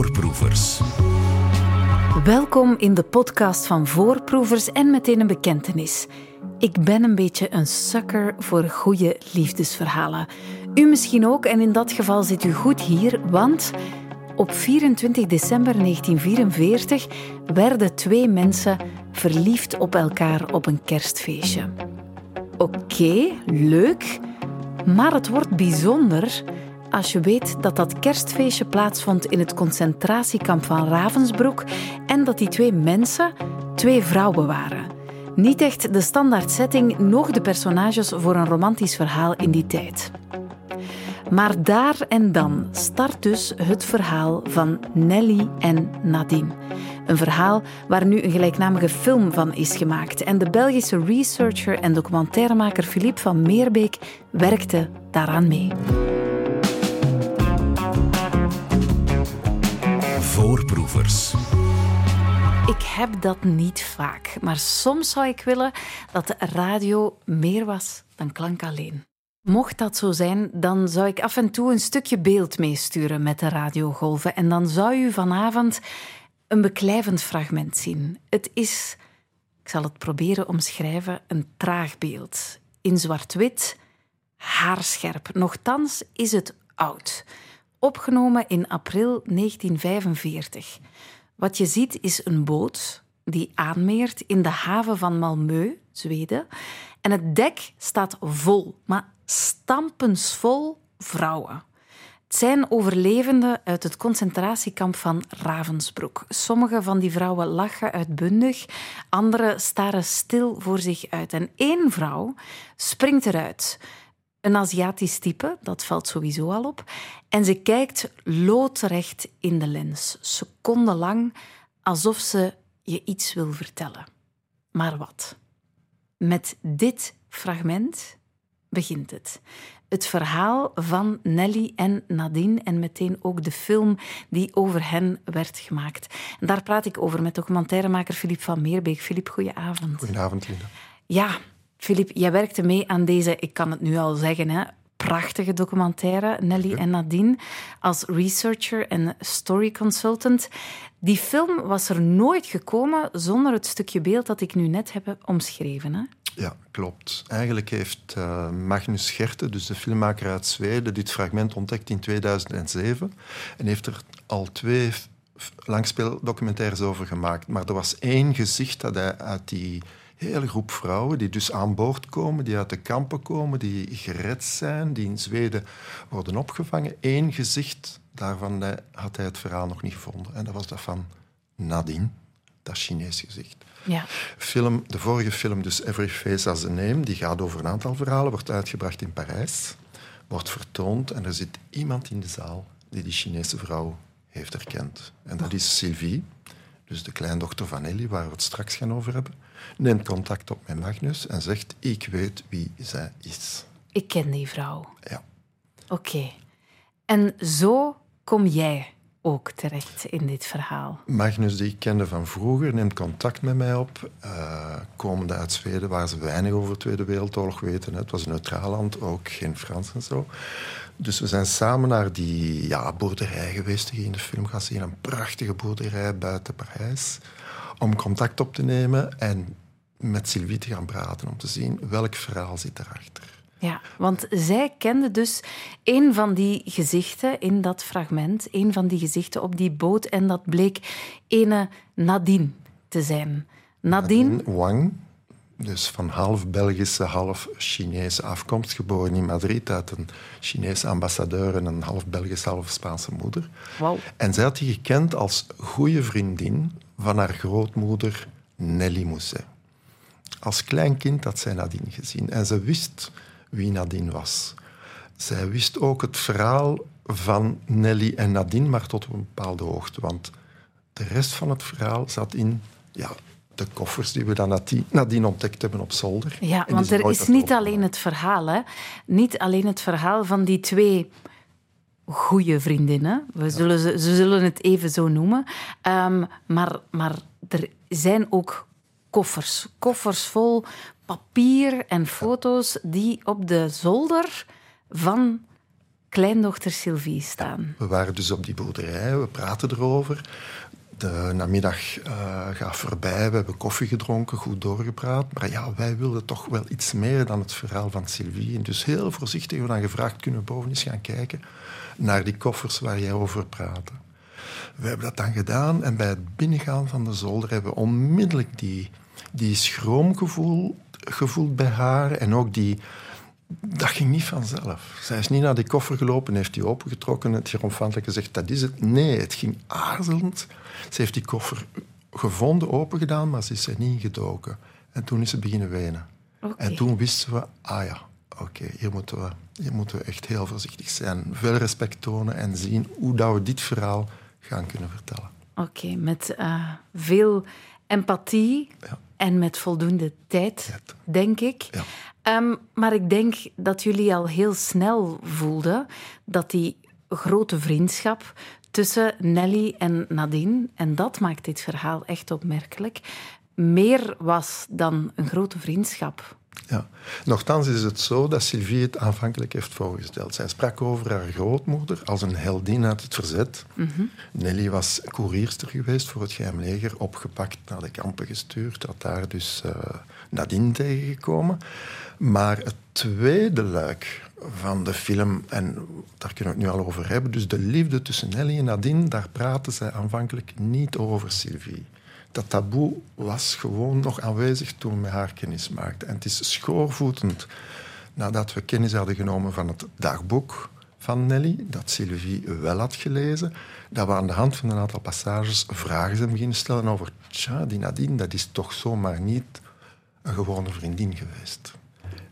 Voorproevers. Welkom in de podcast van Voorproevers en meteen een bekentenis. Ik ben een beetje een sukker voor goede liefdesverhalen. U misschien ook en in dat geval zit u goed hier, want op 24 december 1944 werden twee mensen verliefd op elkaar op een kerstfeestje. Oké, leuk, maar het wordt bijzonder als je weet dat dat kerstfeestje plaatsvond in het concentratiekamp van Ravensbrück en dat die twee mensen twee vrouwen waren. Niet echt de standaard setting, nog de personages voor een romantisch verhaal in die tijd. Maar daar en dan start dus het verhaal van Nelly en Nadine. Een verhaal waar nu een gelijknamige film van is gemaakt. En de Belgische researcher en documentairemaker Philippe van Meerbeek werkte daaraan mee. Ik heb dat niet vaak, maar soms zou ik willen dat de radio meer was dan klank alleen. Mocht dat zo zijn, dan zou ik af en toe een stukje beeld meesturen met de radiogolven en dan zou u vanavond een beklijvend fragment zien. Het is, ik zal het proberen omschrijven, een traag beeld. In zwart-wit, haarscherp. Nochtans is het oud. Opgenomen in april 1945. Wat je ziet is een boot die aanmeert in de haven van Malmö, Zweden. En het dek staat vol, maar stampensvol vrouwen. Het zijn overlevenden uit het concentratiekamp van Ravensbrück. Sommige van die vrouwen lachen uitbundig, andere staren stil voor zich uit. En één vrouw springt eruit. Een Aziatisch type, dat valt sowieso al op. En ze kijkt loodrecht in de lens, secondenlang, alsof ze je iets wil vertellen. Maar wat? Met dit fragment begint het. Het verhaal van Nelly en Nadine en meteen ook de film die over hen werd gemaakt. En daar praat ik over met documentairemaker Filip van Meerbeek. Filip, goedenavond. Goedenavond, Linda. Ja, Filip, jij werkte mee aan deze, ik kan het nu al zeggen, hè, prachtige documentaire, Nelly en Nadine, als researcher en story consultant. Die film was er nooit gekomen zonder het stukje beeld dat ik nu net heb omschreven. Hè? Ja, klopt. Eigenlijk heeft uh, Magnus Gerte, dus de filmmaker uit Zweden, dit fragment ontdekt in 2007 en heeft er al twee langspeeldocumentaires over gemaakt. Maar er was één gezicht dat hij uit die hele groep vrouwen die dus aan boord komen, die uit de kampen komen, die gered zijn, die in Zweden worden opgevangen. Eén gezicht daarvan had hij het verhaal nog niet gevonden. En dat was dat van Nadine, dat Chinees gezicht. Ja. Film, de vorige film, dus Every Face Has a Name, die gaat over een aantal verhalen, wordt uitgebracht in Parijs, wordt vertoond en er zit iemand in de zaal die die Chinese vrouw heeft herkend. En dat is Sylvie, dus de kleindochter van Ellie, waar we het straks gaan over hebben, neemt contact op met Magnus en zegt: Ik weet wie zij is. Ik ken die vrouw. Ja. Oké. En zo kom jij ook terecht in dit verhaal. Magnus, die ik kende van vroeger, neemt contact met mij op. Uh, komende uit Zweden, waar ze weinig over de Tweede Wereldoorlog weten. Het was een neutraal land, ook geen Frans en zo. Dus we zijn samen naar die ja, boerderij geweest, die je in de film gaat zien. Een prachtige boerderij buiten Parijs. Om contact op te nemen en met Sylvie te gaan praten. Om te zien welk verhaal zit erachter. Ja, want zij kende dus een van die gezichten in dat fragment. Een van die gezichten op die boot. En dat bleek ene Nadine te zijn. Nadine... Nadine Wang, dus van half Belgische, half Chinese afkomst, geboren in Madrid uit een Chinese ambassadeur en een half Belgische, half Spaanse moeder. Wow. En zij had die gekend als goede vriendin van haar grootmoeder Nelly Mousset. Als klein kind had zij Nadine gezien en ze wist wie Nadine was. Zij wist ook het verhaal van Nelly en Nadine, maar tot een bepaalde hoogte. Want de rest van het verhaal zat in ja, de koffers die we dan nadien ontdekt hebben op zolder. Ja, want er is niet alleen het verhaal, hè? Niet alleen het verhaal van die twee goede vriendinnen. We zullen ze, ze zullen het even zo noemen. Um, maar, maar er zijn ook koffers. Koffers vol papier en foto's die op de zolder van kleindochter Sylvie staan. We waren dus op die boerderij, we praten erover. De namiddag uh, gaat voorbij, we hebben koffie gedronken, goed doorgepraat. Maar ja, wij wilden toch wel iets meer dan het verhaal van Sylvie. En dus heel voorzichtig hebben we dan gevraagd, kunnen we boven eens gaan kijken naar die koffers waar jij over praatte. We hebben dat dan gedaan en bij het binnengaan van de zolder hebben we onmiddellijk die, die schroomgevoel gevoeld bij haar en ook die, dat ging niet vanzelf. Zij is niet naar die koffer gelopen, heeft die opengetrokken, het triomfantelijk gezegd, dat is het. Nee, het ging aarzelend. Ze heeft die koffer gevonden, opengedaan, maar ze is er niet gedoken. En toen is ze beginnen wenen. En toen wisten we, ah ja, oké, hier, moeten we, hier moeten we echt heel voorzichtig zijn. Veel respect tonen en zien hoe dat we dit verhaal gaan kunnen vertellen. Oké, met uh, veel empathie ja. en met voldoende tijd, denk ik. Ja. Um, maar ik denk dat jullie al heel snel voelden dat die grote vriendschap tussen Nelly en Nadine, en dat maakt dit verhaal echt opmerkelijk, meer was dan een grote vriendschap. Ja. Nochtans is het zo dat Sylvie het aanvankelijk heeft voorgesteld. Zij sprak over haar grootmoeder als een heldin uit het verzet. Nelly was koerierster geweest voor het geheim leger, opgepakt naar de kampen gestuurd, had daar dus uh, Nadine tegengekomen. Maar het tweede luik van de film, en daar kunnen we het nu al over hebben, dus de liefde tussen Nelly en Nadine, daar praten zij aanvankelijk niet over Sylvie dat taboe was gewoon nog aanwezig toen we haar kennis maakten. En het is schoorvoetend nadat we kennis hadden genomen van het dagboek van Nelly, dat Sylvie wel had gelezen, dat we aan de hand van een aantal passages vragen zijn beginnen stellen over tja, die Nadine, dat is toch zomaar niet een gewone vriendin geweest.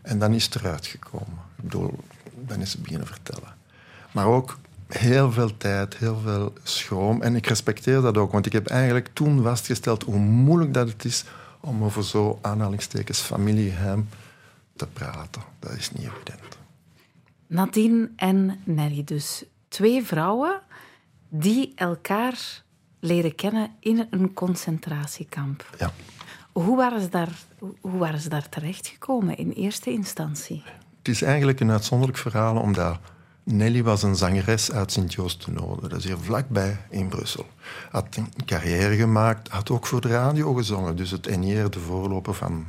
En dan is het eruit gekomen. Ik bedoel, dan is ze beginnen vertellen. Maar ook heel veel tijd, heel veel schroom. En ik respecteer dat ook, want ik heb eigenlijk toen vastgesteld hoe moeilijk dat het is om over zo aanhalingstekens familiegeheim te praten. Dat is niet evident. Nadine en Nelly dus. Twee vrouwen die elkaar leren kennen in een concentratiekamp. Ja. Hoe waren ze daar, hoe waren ze daar terechtgekomen in eerste instantie? Het is eigenlijk een uitzonderlijk verhaal, omdat Nelly was een zangeres uit Sint-Joost-de-Noode. Dat is hier vlakbij in Brussel. Had een carrière gemaakt, had ook voor de radio gezongen. Dus het NIR, de voorloper van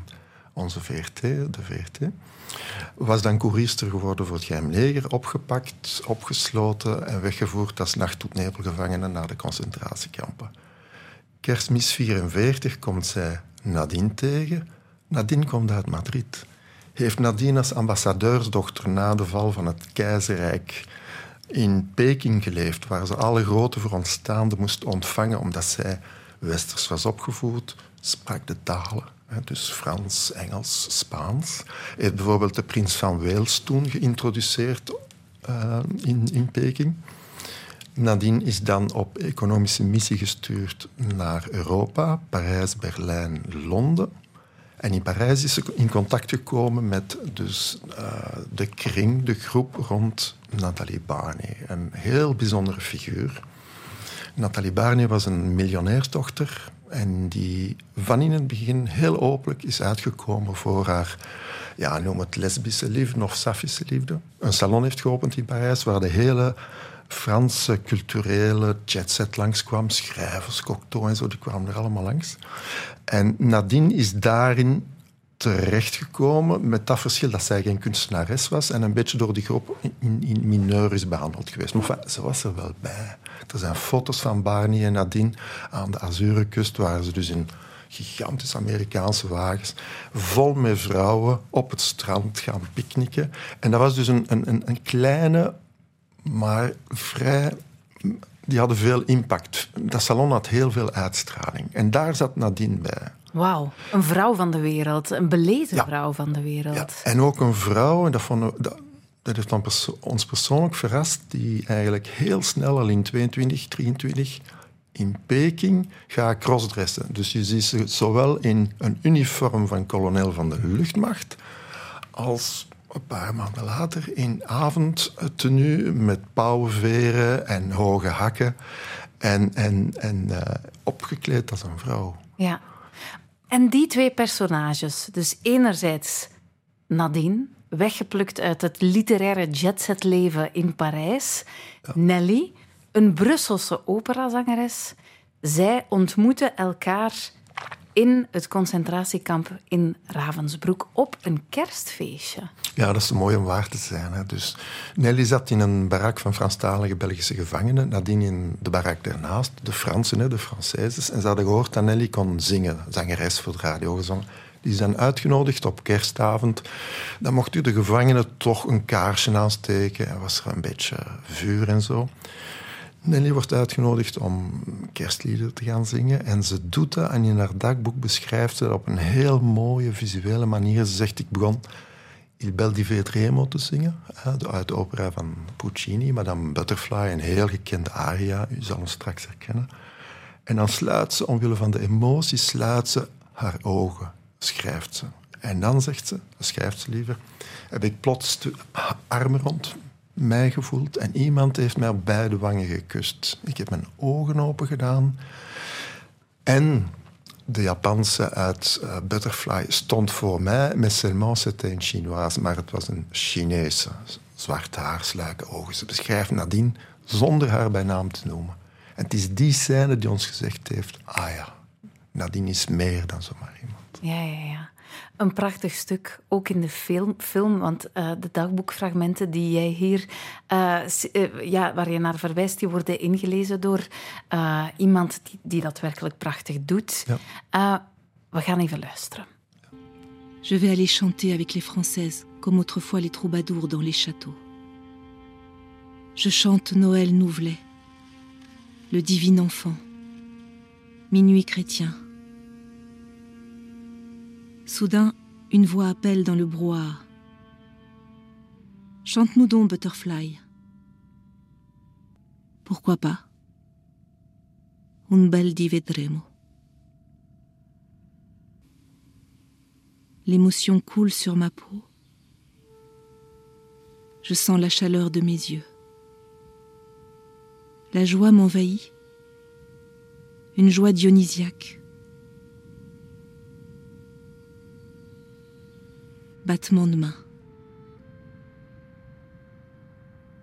onze VRT, de VRT. Was dan koerierster geworden voor het geheim leger, opgepakt, opgesloten en weggevoerd als nachttoetnebelgevangene naar de concentratiekampen. Kerstmis 44 komt zij Nadine tegen. Nadine komt uit Madrid heeft nadien als ambassadeursdochter na de val van het keizerrijk in Peking geleefd, waar ze alle grote vooraanstaanden moest ontvangen omdat zij westers was opgevoed, sprak de talen. Dus Frans, Engels, Spaans. Heeft bijvoorbeeld de prins van Wales toen geïntroduceerd uh, in, in Peking. Nadien is dan op economische missie gestuurd naar Europa, Parijs, Berlijn, Londen. En in Parijs is ze in contact gekomen met dus, uh, de kring, de groep rond Nathalie Barney. Een heel bijzondere figuur. Nathalie Barney was een miljonairsdochter en die van in het begin heel openlijk is uitgekomen voor haar, ja, noem het lesbische liefde of safische liefde. Een salon heeft geopend in Parijs waar de hele Franse culturele jetset langskwam. Schrijvers, Cocteau en zo, die kwamen er allemaal langs. En Nadine is daarin terechtgekomen met dat verschil dat zij geen kunstenares was en een beetje door die groep in, in mineur is behandeld geweest. Maar ze was er wel bij. Er zijn foto's van Barney en Nadine aan de Azurenkust, waar ze dus in gigantische Amerikaanse wagens, vol met vrouwen op het strand gaan picknicken. En dat was dus een, een, een kleine, maar vrij die hadden veel impact. Dat salon had heel veel uitstraling. En daar zat Nadine bij. Wauw, een vrouw van de wereld, een belezen vrouw van de wereld. Ja. En ook een vrouw, en dat, vonden, dat, dat heeft dan ons persoonlijk verrast, die eigenlijk heel snel al in 22, 23 in Peking gaat crossdressen. Dus je ziet ze zowel in een uniform van kolonel van de luchtmacht als een paar maanden later in avondtenue met pauwenveren en hoge hakken en, en, en uh, opgekleed als een vrouw. Ja. En die twee personages, dus enerzijds Nadine weggeplukt uit het literaire jetsetleven in Parijs. Nelly, een Brusselse operazangeres. Zij ontmoeten elkaar in het concentratiekamp in Ravensbrück op een kerstfeestje. Ja, dat is mooi om waar te zijn. Hè. Dus Nelly zat in een barak van Franstalige Belgische gevangenen. Nadien in de barak daarnaast, de Fransen, hè, de Françaises. En ze hadden gehoord dat Nelly kon zingen, zangeres voor de radio gezongen. Die dan uitgenodigd op kerstavond. Dan mocht u de gevangenen toch een kaarsje aansteken. Er was er een beetje vuur en zo. Nelly wordt uitgenodigd om kerstliederen te gaan zingen. En ze doet dat en in haar dagboek beschrijft ze dat op een heel mooie visuele manier. Ze zegt, ik begon Il Bel di Vedremo te zingen, uit de opera van Puccini, Madame Butterfly, een heel gekende aria, u zal hem straks herkennen. En dan sluit ze, omwille van de emotie, sluit ze haar ogen, schrijft ze. En dan zegt ze, schrijft ze liever, heb ik plots armen rond mij gevoeld en iemand heeft mij op beide wangen gekust. Ik heb mijn ogen open gedaan en de Japanse uit uh, Butterfly stond voor mij, met seulement c'était een Chinoise, maar het was een Chinese. Zwart haar, sluike ogen. Ze beschrijft nadien zonder haar bij naam te noemen. En het is die scène die ons gezegd heeft, ah ja, Nadine is meer dan zomaar iemand. Ja, ja, ja. Een prachtig stuk, ook in de film, film want uh, de dagboekfragmenten die jij hier, uh, uh, ja, waar je naar verwijst, die worden ingelezen door iemand die, die dat werkelijk prachtig doet. Ja. we gaan even luisteren. Je vais aller chanter avec les Françaises, comme autrefois les troubadours dans les châteaux. Je chante Noël Nouvelet, le divin enfant, minuit chrétien. Soudain, une voix appelle dans le brouhaha. Chante-nous donc, Butterfly. Pourquoi pas? Un bel vedremo. L'émotion coule sur ma peau. Je sens la chaleur de mes yeux. La joie m'envahit. Une joie dionysiaque. Battement de main.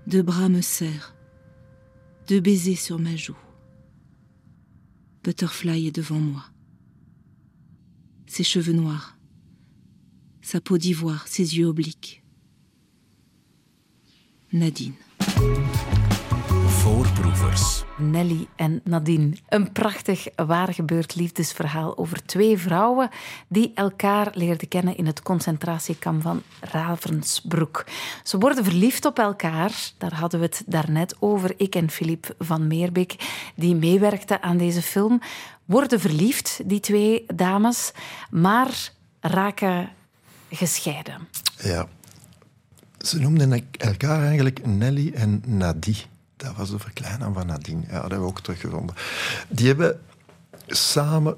Deux bras me serrent, deux baisers sur ma joue. Butterfly est devant moi. Ses cheveux noirs, sa peau d'ivoire, ses yeux obliques. Nadine. Nelly en Nadine. Een prachtig waargebeurd liefdesverhaal over twee vrouwen die elkaar leerden kennen in het concentratiekamp van Ravensbrück. Ze worden verliefd op elkaar. Daar hadden we het daarnet over. Ik en Philippe van Meerbeek, die meewerkten aan deze film, worden verliefd, die twee dames, maar raken gescheiden. Ja. Ze noemden elkaar eigenlijk Nelly en Nadie. Dat was de verkleinnaam van Nadine. Ja, dat hebben we ook teruggevonden. Die hebben samen,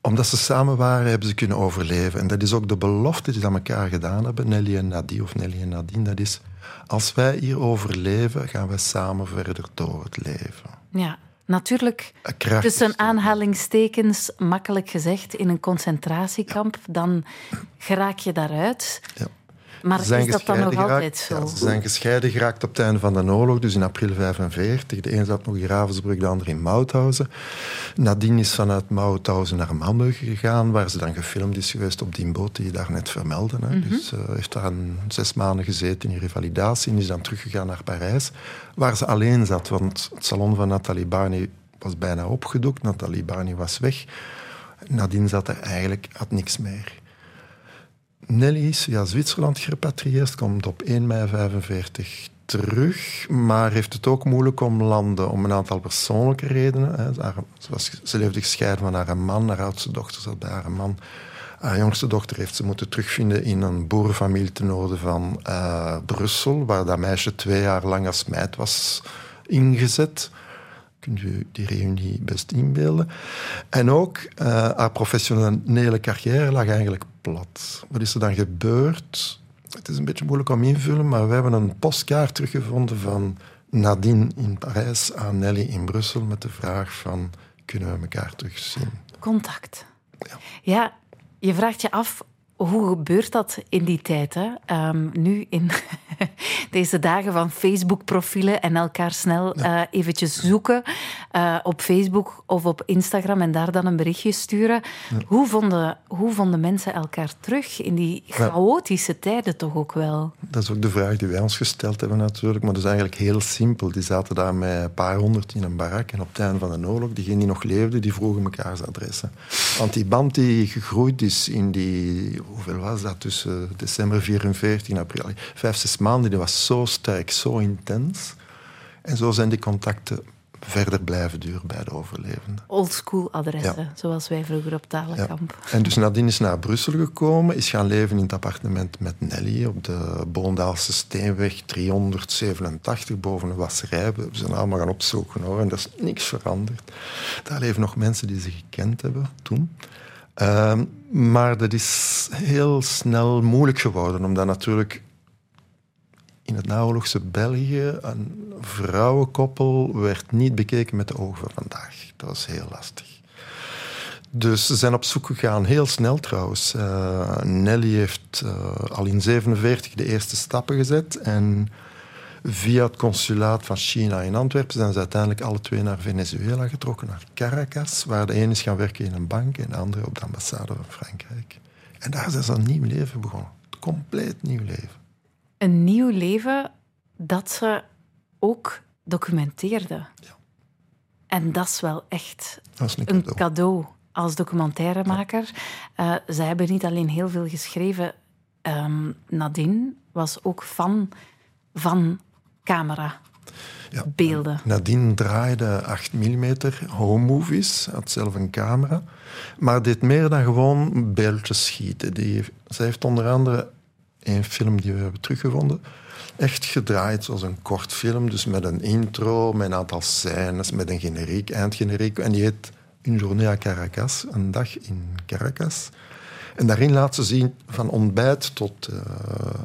omdat ze samen waren, hebben ze kunnen overleven. En dat is ook de belofte die ze aan elkaar gedaan hebben, Nelly en Nadine, of Nelly en Nadine. Dat is, als wij hier overleven, gaan wij samen verder door het leven. Ja, natuurlijk tussen aanhalingstekens, makkelijk gezegd, in een concentratiekamp, dan geraak je daaruit. Ja. Maar is dat dan nog altijd zo? ze zijn gescheiden geraakt op het einde van de oorlog, dus in april 1945. De een zat nog in Ravensbrück, de ander in Mauthausen. Nadien is vanuit Mauthausen naar Manneugen gegaan, waar ze dan gefilmd is geweest op die boot die je daarnet vermeldde. Hè. Mhm. Dus uh, heeft daar zes maanden gezeten in revalidatie en is dan teruggegaan naar Parijs, waar ze alleen zat, want het salon van Nathalie Barney was bijna opgedoekt. Nathalie Barney was weg. Nadien zat er eigenlijk, had niks meer. Nelly is via Zwitserland gerepatrieerd, komt op 1 mei 1945 terug, maar heeft het ook moeilijk om landen om een aantal persoonlijke redenen. Ze, was, ze leefde gescheiden van haar man, haar oudste dochter zat bij haar man. Haar jongste dochter heeft ze moeten terugvinden in een boerenfamilie ten noorden van uh, Brussel, waar dat meisje twee jaar lang als meid was ingezet. Kunt u die reunie best inbeelden. En ook uh, haar professionele carrière lag eigenlijk plat. Wat is er dan gebeurd? Het is een beetje moeilijk om in te vullen, maar we hebben een postkaart teruggevonden van Nadine in Parijs aan Nelly in Brussel met de vraag van kunnen we elkaar terugzien? Contact. Ja. ja, je vraagt je af hoe gebeurt dat in die tijd? Hè? Ehm, nu in deze dagen van Facebook-profielen en elkaar snel uh, eventjes zoeken uh, op Facebook of op Instagram en daar dan een berichtje sturen. Hoe, vonden, hoe vonden mensen elkaar terug in die chaotische tijden toch ook wel? Dat is ook de vraag die wij ons gesteld hebben natuurlijk, maar dat is eigenlijk heel simpel. Die zaten daar met een paar honderd in een barak en op het einde van de oorlog, diegenen die nog leefden, die vroegen mekaars adressen. Want die band die gegroeid is in die hoeveel was dat, tussen december 44 en april, vijf, zes maanden, die was zo sterk, zo intens. En zo zijn die contacten verder blijven duren bij de overlevenden. Oldschool adressen, zoals wij vroeger op Talenkamp. Ja. En dus nadien is naar Brussel gekomen, is gaan leven in het appartement met Nelly op de Boondaalse Steenweg 387 boven een wasserij. We zijn allemaal gaan opzoeken hoor, en dat is niks veranderd. Daar leven nog mensen die ze gekend hebben toen. Ehm, maar dat is heel snel moeilijk geworden, omdat natuurlijk in het naoorlogse België een vrouwenkoppel werd niet bekeken met de ogen van vandaag. Dat was heel lastig. Dus ze zijn op zoek gegaan, heel snel trouwens. Uh, Nelly heeft uh, al in 1947 de eerste stappen gezet en Via het consulaat van China in Antwerpen zijn ze uiteindelijk alle twee naar Venezuela getrokken, naar Caracas, waar de ene is gaan werken in een bank en de andere op de ambassade van Frankrijk. En daar zijn ze een nieuw leven begonnen. Een compleet nieuw leven. Een nieuw leven dat ze ook documenteerden. Ja. En dat is wel echt is een, cadeau. als documentairemaker. Ja. Uh, ze hebben niet alleen heel veel geschreven. Um, Nadine was ook fan van camera. Ja, beelden. Nadine draaide 8 mm home movies, had zelf een camera, maar deed meer dan gewoon beeldjes schieten. Die, zij heeft onder andere een film die we hebben teruggevonden, echt gedraaid zoals een kort film, dus met een intro, met een aantal scènes, met een generiek, eindgeneriek. En die heet Une journée à Caracas, een dag in Caracas. En daarin laat ze zien van ontbijt tot uh,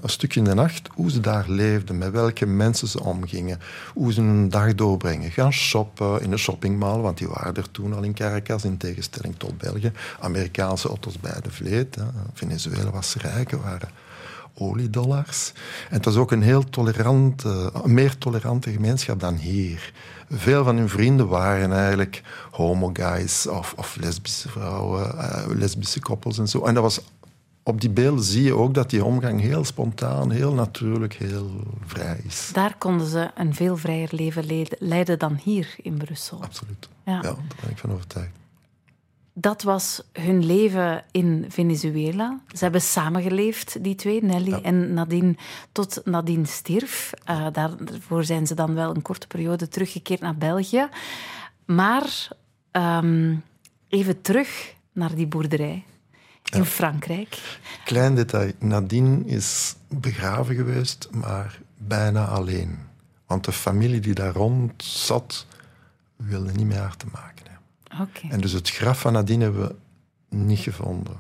een stukje in de nacht hoe ze daar leefden, met welke mensen ze omgingen, hoe ze een dag doorbrengen. Gaan shoppen in de shoppingmall, want die waren er toen al in Caracas, in tegenstelling tot België. Amerikaanse auto's bij de vleet. Venezuela was rijk, waren oliedollars. En het was ook een heel tolerante, meer tolerante gemeenschap dan hier. Veel van hun vrienden waren eigenlijk homo-guys of, of lesbische vrouwen, uh, lesbische koppels en zo. En dat was, op die beelden zie je ook dat die omgang heel spontaan, heel natuurlijk, heel vrij is. Daar konden ze een veel vrijer leven leiden dan hier in Brussel. Absoluut. Ja, ja daar ben ik van overtuigd dat was hun leven in Venezuela. Ze hebben samengeleefd, die twee, Nelly en Nadine, tot Nadine stierf. Uh, daarvoor zijn ze dan wel een korte periode teruggekeerd naar België. Maar um, even terug naar die boerderij in Frankrijk. Klein detail. Nadine is begraven geweest, maar bijna alleen. Want de familie die daar rond zat, wilde niet meer haar te maken. En dus het graf van Nadine hebben we niet gevonden.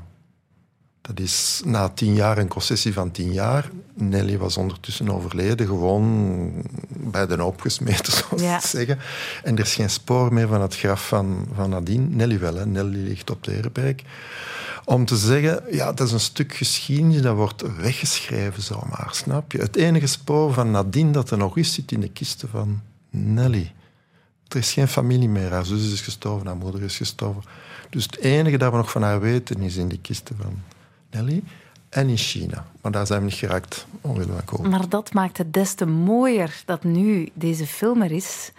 Dat is na tien jaar een concessie van tien jaar. Nelly was ondertussen overleden, gewoon bij de opgesmeten, zoals ja. ze zeggen. En er is geen spoor meer van het graf van, van Nadine. Nelly wel, hè. Nelly ligt op de Herenberg. Om te zeggen, ja, dat is een stuk geschiedenis dat wordt weggeschreven zomaar, snap je? Het enige spoor van Nadine dat er nog is, zit in de kisten van Nelly. Er is geen familie meer. Haar zus is gestorven, haar moeder is gestorven. Dus het enige dat we nog van haar weten is in die kisten van Nelly en in China. Maar daar zijn we niet geraakt, omwille Maar dat maakt het des te mooier dat nu deze film er is.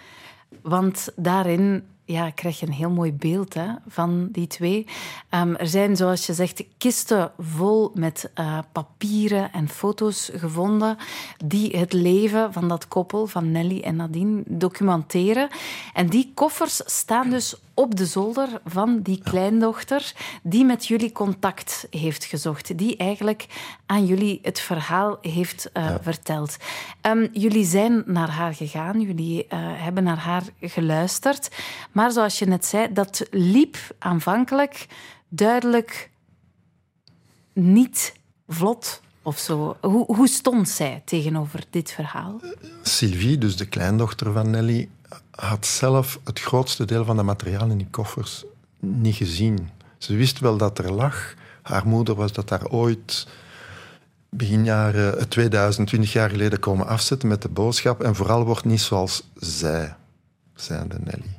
Want daarin ja, krijg je een heel mooi beeld hè, van die twee. Um, er zijn, zoals je zegt, kisten vol met uh, papieren en foto's gevonden die het leven van dat koppel, van Nelly en Nadine, documenteren. En die koffers staan dus op de zolder van die kleindochter die met jullie contact heeft gezocht. Die eigenlijk aan jullie het verhaal heeft uh, verteld. Um, jullie zijn naar haar gegaan, jullie uh, hebben naar haar geluisterd. Maar zoals je net zei, dat liep aanvankelijk duidelijk niet vlot of zo. Hoe, hoe stond zij tegenover dit verhaal? Sylvie, dus de kleindochter van Nelly, had zelf het grootste deel van de materiaal in die koffers niet gezien. Ze wist wel dat er lag. Haar moeder was dat daar ooit begin jaren 2000, 20 jaar geleden komen afzetten met de boodschap. En vooral wordt niet zoals zij, zijnde Nelly.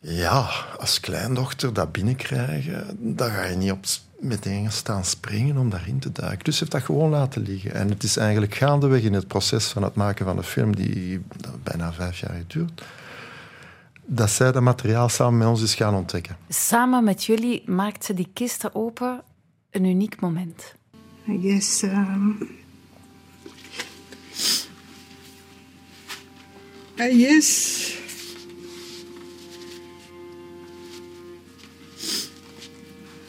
Ja, als kleindochter dat binnenkrijgen, dan ga je niet op meteen staan springen om daarin te duiken. Dus ze heeft dat gewoon laten liggen. En het is eigenlijk gaandeweg in het proces van het maken van de film, die bijna vijf jaar geduurd, dat zij dat materiaal samen met ons is gaan ontdekken. Samen met jullie maakt ze die kisten open een uniek moment. I guess um, I guess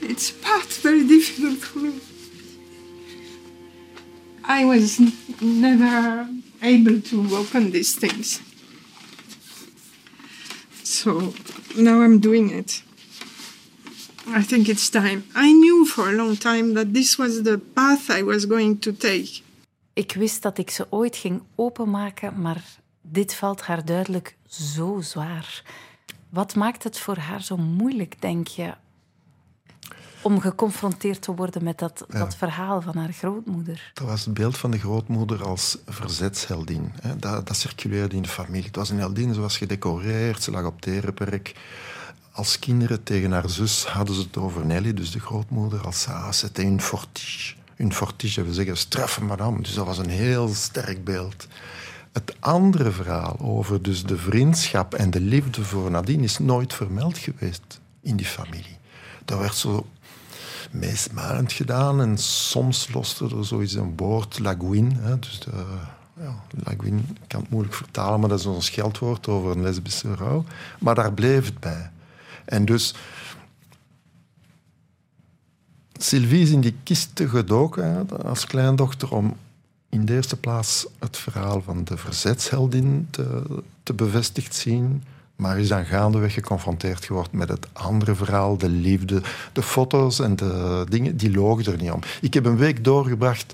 it's part very difficult for me. I was never able to open these things. So now I'm doing it. I think it's time. I knew for a long time that this was the path I was going to take. Ik wist dat ik ze ooit ging openmaken, maar dit valt haar duidelijk zo zwaar. Wat maakt het voor haar zo moeilijk, denk je, om geconfronteerd te worden met dat, dat verhaal van haar grootmoeder? Dat was het beeld van de grootmoeder als verzetsheldin. Dat, dat circuleerde in de familie. Het was een heldin, ze was gedecoreerd, ze lag op terenperk als kinderen tegen haar zus hadden ze het over Nelly, dus de grootmoeder, als ah, c'était une fortige. Une fortige, we zeggen straffe madame. Dus dat was een heel sterk beeld. Het andere verhaal over dus de vriendschap en de liefde voor Nadine is nooit vermeld geweest in die familie. Dat werd zo meesmalend gedaan en soms loste er zoiets een woord, laguine. Dus de, ja, laguine, ik kan het moeilijk vertalen, maar dat is ons scheldwoord over een lesbische vrouw. Maar daar bleef het bij. En dus... Sylvie is in die kisten gedoken als kleindochter om in de eerste plaats het verhaal van de verzetsheldin te, te bevestigd zien. Maar is dan gaandeweg geconfronteerd geworden met het andere verhaal, de liefde. De foto's en de dingen, die logen er niet om. Ik heb een week doorgebracht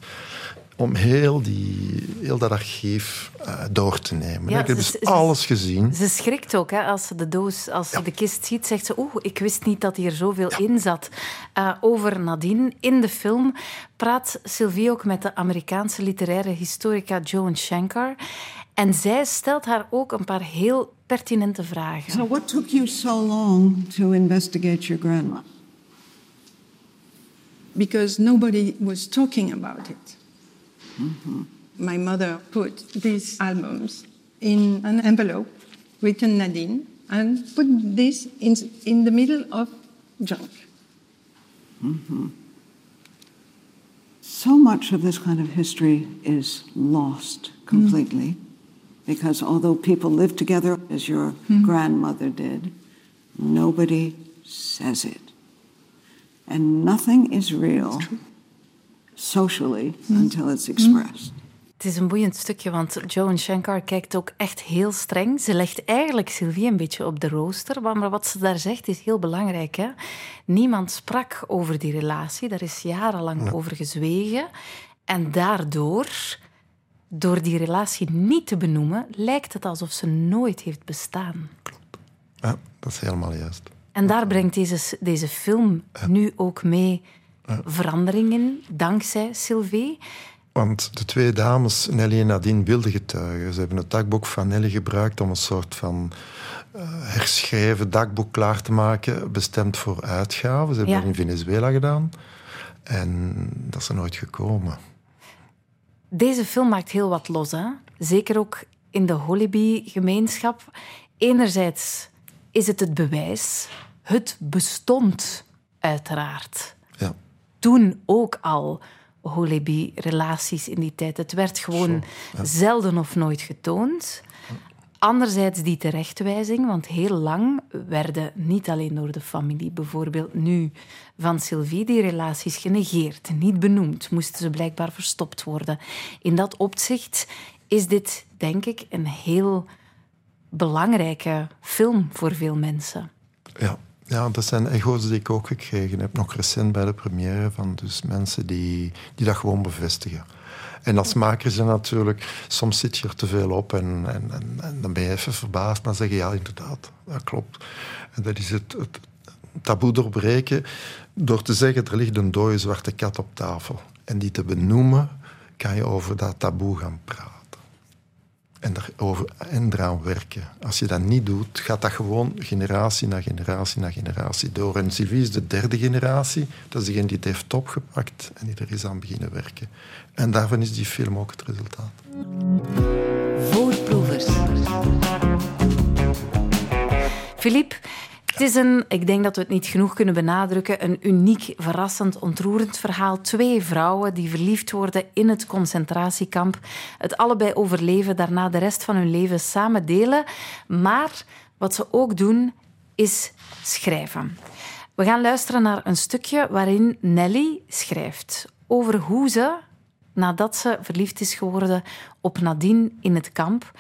om heel, die, heel dat archief uh, door te nemen. ik heb dus alles gezien. Ze schrikt ook hè, als ze de doos, als ze de kist ziet, zegt ze: Oeh, ik wist niet dat hier zoveel in zat. Uh, over Nadine. In de film praat Sylvie ook met de Amerikaanse literaire historica Joan Shankar. En zij stelt haar ook een paar heel pertinente vragen. So what took you so long to investigate your grandma? Because nobody was talking about it. Mm-hmm. My mother put these albums in an envelope written Nadine and put this in, in the middle of junk. Mm-hmm. So much of this kind of history is lost completely mm. Because although people live together, as your mm. grandmother did, nobody says it. And nothing is real socially hmm. until it's expressed. Het is een boeiend stukje, want Joan Shankar kijkt ook echt heel streng. Ze legt eigenlijk Sylvie een beetje op de rooster, maar wat ze daar zegt is heel belangrijk. Hè? Niemand sprak over die relatie, daar is jarenlang over gezwegen. En daardoor, door die relatie niet te benoemen, lijkt het alsof ze nooit heeft bestaan. Klopt. Ja, dat is helemaal juist. En daar brengt deze, deze film nu ook mee veranderingen dankzij Sylvie. Want de twee dames, Nelly en Nadine, wilden getuigen. Ze hebben het dagboek van Nelly gebruikt om een soort van uh, herschreven dagboek klaar te maken, bestemd voor uitgaven. Ze hebben dat in Venezuela gedaan. En dat is er nooit gekomen. Deze film maakt heel wat los, hè? Zeker ook in de Holibi-gemeenschap. Enerzijds is het het bewijs. Het bestond uiteraard toen ook al Holebi-relaties in die tijd. Het werd gewoon zelden of nooit getoond. Anderzijds die terechtwijzing, want heel lang werden niet alleen door de familie, bijvoorbeeld nu van Sylvie, die relaties genegeerd, niet benoemd, moesten ze blijkbaar verstopt worden. In dat opzicht is dit, denk ik, een heel belangrijke film voor veel mensen. Ja, ja, dat zijn echo's die ik ook gekregen heb, nog recent bij de première, van dus mensen die, die dat gewoon bevestigen. En als maker is natuurlijk, soms zit je er te veel op en, en, dan ben je even verbaasd, maar zeg je ja, inderdaad, dat klopt. En dat is het, het, taboe doorbreken door te zeggen er ligt een dode zwarte kat op tafel. En die te benoemen, kan je over dat taboe gaan praten. En, daarover, en eraan werken. Als je dat niet doet, gaat dat gewoon generatie na generatie na generatie door. En Sylvie is de derde generatie. Dat is degene die het heeft opgepakt en die er is aan beginnen werken. En daarvan is die film ook het resultaat. Voorproevers. Philippe, het is een, ik denk dat we het niet genoeg kunnen benadrukken, een uniek, verrassend, ontroerend verhaal. Twee vrouwen die verliefd worden in het concentratiekamp, het allebei overleven, daarna de rest van hun leven samen delen. Maar wat ze ook doen, is schrijven. We gaan luisteren naar een stukje waarin Nelly schrijft over hoe ze, nadat ze verliefd is geworden op Nadine in het kamp,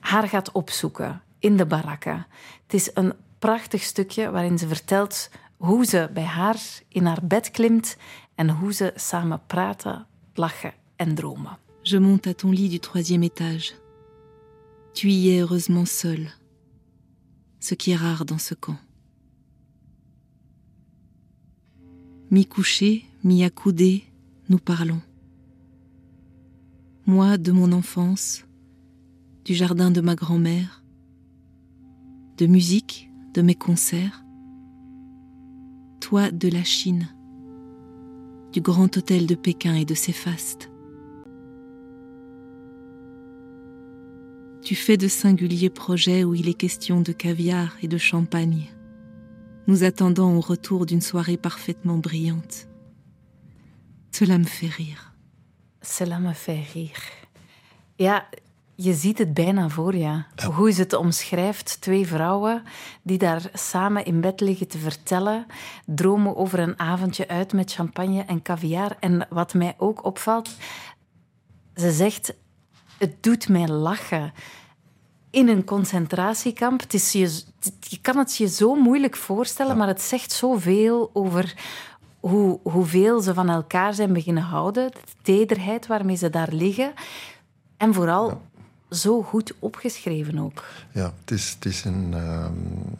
haar gaat opzoeken in de barakken. Het is een prachtig stukje waarin ze vertelt hoe ze bij haar in haar bed klimt en hoe ze samen praten, lachen en dromen. Je monte à ton lit du troisième étage. Tu y es heureusement seul, ce qui est rare dans ce camp. Mi-couché, mi-accoudé, nous parlons. Moi de mon enfance, du jardin de ma grand-mère, de musique, de mes concerts, toi de la Chine, du grand hôtel de Pékin et de ses fastes. Tu fais de singuliers projets où il est question de caviar et de champagne, nous attendant au retour d'une soirée parfaitement brillante. Cela me fait rire. Cela me fait rire. Ja, je ziet het bijna voor je. Hoe ze het omschrijft. Twee vrouwen die daar samen in bed liggen te vertellen. Dromen over een avondje uit met champagne en caviar. En wat mij ook opvalt, ze zegt: Het doet mij lachen. In een concentratiekamp. Het is je, je kan het je zo moeilijk voorstellen, maar het zegt zoveel over hoe, hoeveel ze van elkaar zijn beginnen houden. De tederheid waarmee ze daar liggen. En vooral zo goed opgeschreven ook. Ja, het is, het is een, ehm,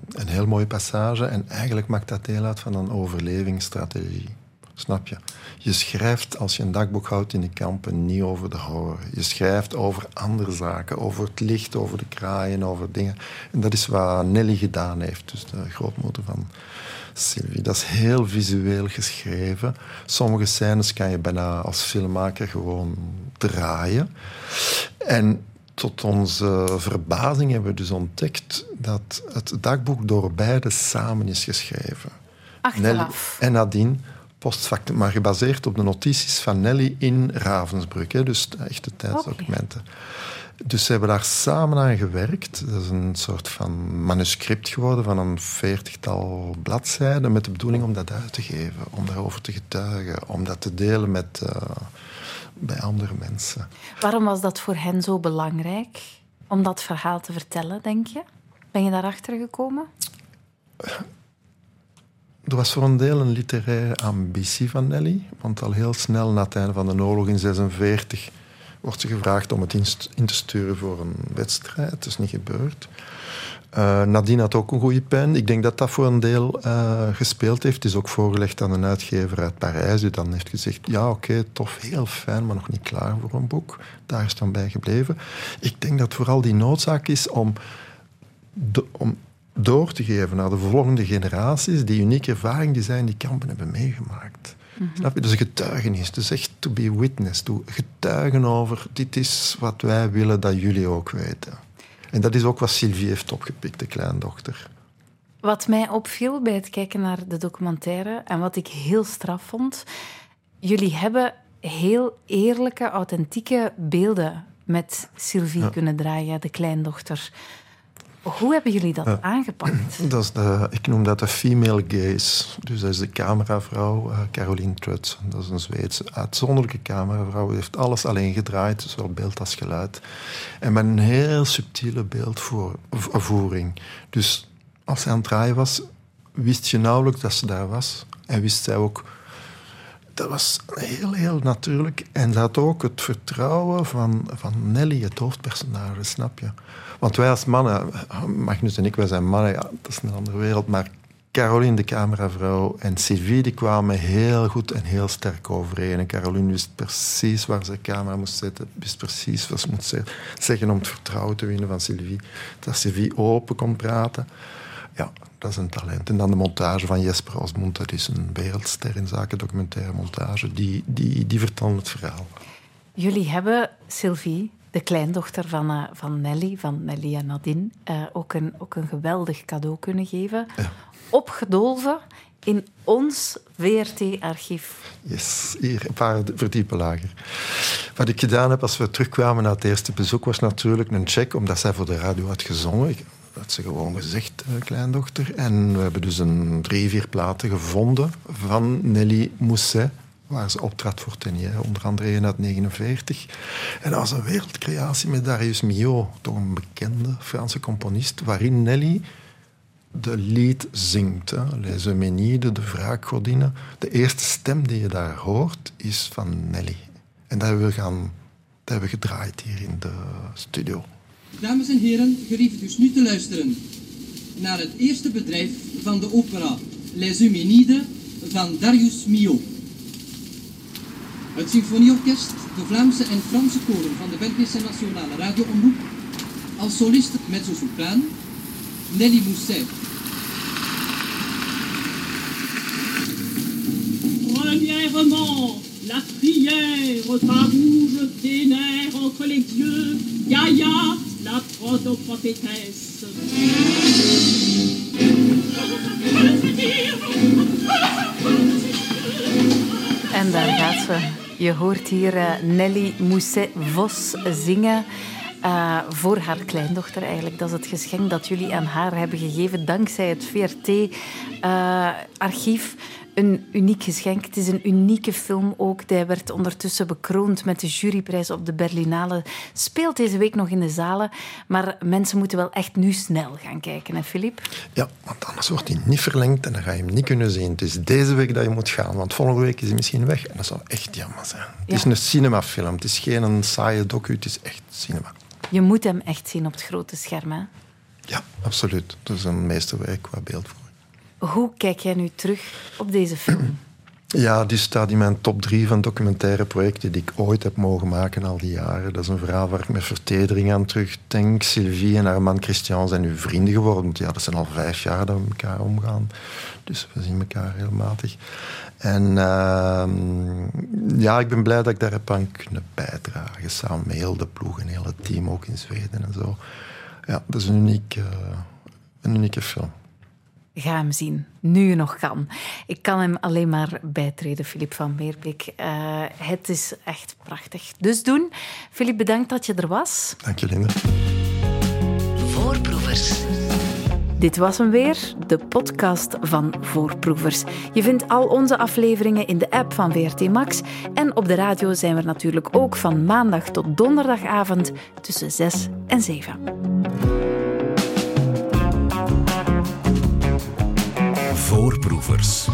een heel mooie passage en eigenlijk maakt dat deel uit van een overlevingsstrategie. Snap je? Je schrijft, als je een dagboek houdt in de kampen, niet over de horror. Je schrijft over andere zaken, over het licht, over de kraaien, over dingen. En dat is wat Nelly gedaan heeft, dus de grootmoeder van Sylvie. Dat is heel visueel geschreven. Sommige scènes kan je bijna als filmmaker gewoon draaien. En tot onze verbazing hebben we dus ontdekt dat het dagboek door beide samen is geschreven. Achteraf. Nelly en Nadine, postfactum, maar gebaseerd op de notities van Nelly in Ravensbrück. Hè, dus echte tijdsdocumenten. Dus ze hebben daar samen aan gewerkt. Dat is een soort van manuscript geworden van een veertigtal bladzijden met de bedoeling om dat uit te geven, om daarover te getuigen, om dat te delen met... Uh, bij andere mensen. Waarom was dat voor hen zo belangrijk om dat verhaal te vertellen, denk je? Ben je daarachter gekomen? Er was voor een deel een literaire ambitie van Nelly. Want al heel snel na het einde van de oorlog in 1946 wordt ze gevraagd om het in te sturen voor een wedstrijd. Dat is niet gebeurd. Uh, Nadine had ook een goede pen. Ik denk dat dat voor een deel uh, gespeeld heeft. Het is ook voorgelegd aan een uitgever uit Parijs, die dan heeft gezegd: Ja, oké, okay, tof, heel fijn, maar nog niet klaar voor een boek. Daar is dan bij gebleven. Ik denk dat vooral die noodzaak is om, de, om door te geven naar de volgende generaties die unieke ervaring die zij in die kampen hebben meegemaakt. -hmm. Snap je? Dus getuigenis. Dus echt to be witness. To getuigen over dit is wat wij willen dat jullie ook weten. En dat is ook wat Sylvie heeft opgepikt, de kleindochter. Wat mij opviel bij het kijken naar de documentaire en wat ik heel straf vond, jullie hebben heel eerlijke, authentieke beelden met Sylvie ja. kunnen draaien, de kleindochter. Hoe hebben jullie dat aangepakt? Dat is de, ik noem dat de female gaze. Dus dat is de cameravrouw uh, Caroline Trutz. Dat is een Zweedse uitzonderlijke cameravrouw. Die heeft alles alleen gedraaid, zowel beeld als geluid. En met een heel subtiele beeldvoering. Dus als zij aan het draaien was, wist je nauwelijks dat ze daar was. En wist zij ook... Dat was heel, heel natuurlijk. En dat ook het vertrouwen van, van Nelly, het hoofdpersonage, snap je? Want wij als mannen, Magnus en ik, wij zijn mannen, ja, dat is een andere wereld, maar Caroline, de cameravrouw, en Sylvie die kwamen heel goed en heel sterk overeen. En Caroline wist precies waar ze de camera moest zetten, wist precies wat ze moest zeggen om het vertrouwen te winnen van Sylvie. Dat Sylvie open kon praten. Ja, dat is een talent. En dan de montage van Jesper Osmond, dat is een wereldster in zaken documentaire montage. Die, die, die vertelt het verhaal. Jullie hebben Sylvie, de kleindochter van, uh, van Nelly, van Nelly en Nadine, uh, ook, een, ook een geweldig cadeau kunnen geven. Ja. Opgedolven in ons VRT-archief. Yes, hier een paar verdiepen lager. Wat ik gedaan heb als we terugkwamen na het eerste bezoek was natuurlijk een check, omdat zij voor de radio had gezongen. Ik, had ze gewoon gezegd, uh, kleindochter. En we hebben dus een drie, vier platen gevonden van Nelly Mousset waar ze optrad voor Tenier, onder andere in 1949. En dat was een wereldcreatie met Darius Milhaud, toch een bekende Franse componist, waarin Nelly de lied zingt. Les Eumenides, de wraakgodinne. De eerste stem die je daar hoort is van Nelly. En dat hebben we, gaan, dat hebben we gedraaid hier in de studio. Dames en heren, gerief dus nu te luisteren naar het eerste bedrijf van de opera Les Eumenides van Darius Milhaud. Het symfonieorkest, de Vlaamse en Franse koren van de Belgische Nationale Radioomroep, als soliste mezzo-sopraan Nelly Mousset. Premièrement, la prière farouche des nerfs entre En daar gaat ze. Je hoort hier uh, Nelly Mousset-Vos zingen. Uh, voor haar kleindochter eigenlijk. Dat is het geschenk dat jullie aan haar hebben gegeven dankzij het VRT-archief. Uh, een uniek geschenk. Het is een unieke film ook. Die werd ondertussen bekroond met de juryprijs op de Berlinale. Speelt deze week nog in de zalen. Maar mensen moeten wel echt nu snel gaan kijken, hè Filip? Ja, want anders wordt hij niet verlengd en dan ga je hem niet kunnen zien. Het is deze week dat je moet gaan, want volgende week is hij misschien weg. En dat zou echt jammer zijn. Ja. Het is een cinemafilm. Het is geen een saaie docu, het is echt cinema. Je moet hem echt zien op het grote scherm, hè? Ja, absoluut. Het is een meesterwerk qua beeldvorming. Hoe kijk jij nu terug op deze film? Ja, die staat in mijn top drie van documentaire projecten die ik ooit heb mogen maken al die jaren. Dat is een verhaal waar ik met vertedering aan terugdenk. Sylvie en haar man Christian zijn nu vrienden geworden. Ja, dat zijn al vijf jaar dat we elkaar omgaan. Dus we zien elkaar regelmatig. En uh, ja, ik ben blij dat ik daar heb aan kunnen bijdragen. Samen met heel de ploeg en heel team, ook in Zweden en zo. Ja, dat is een, uniek, uh, een unieke film. Ga hem zien, nu je nog kan. Ik kan hem alleen maar bijtreden, Filip van Meerblik. Uh, het is echt prachtig. Dus doen. Filip, bedankt dat je er was. Dank je, Linda. Voorproevers. Dit was hem weer, de podcast van Voorproevers. Je vindt al onze afleveringen in de app van VRT Max. En op de radio zijn we natuurlijk ook van maandag tot donderdagavond tussen 6 en 7. Voorproevers.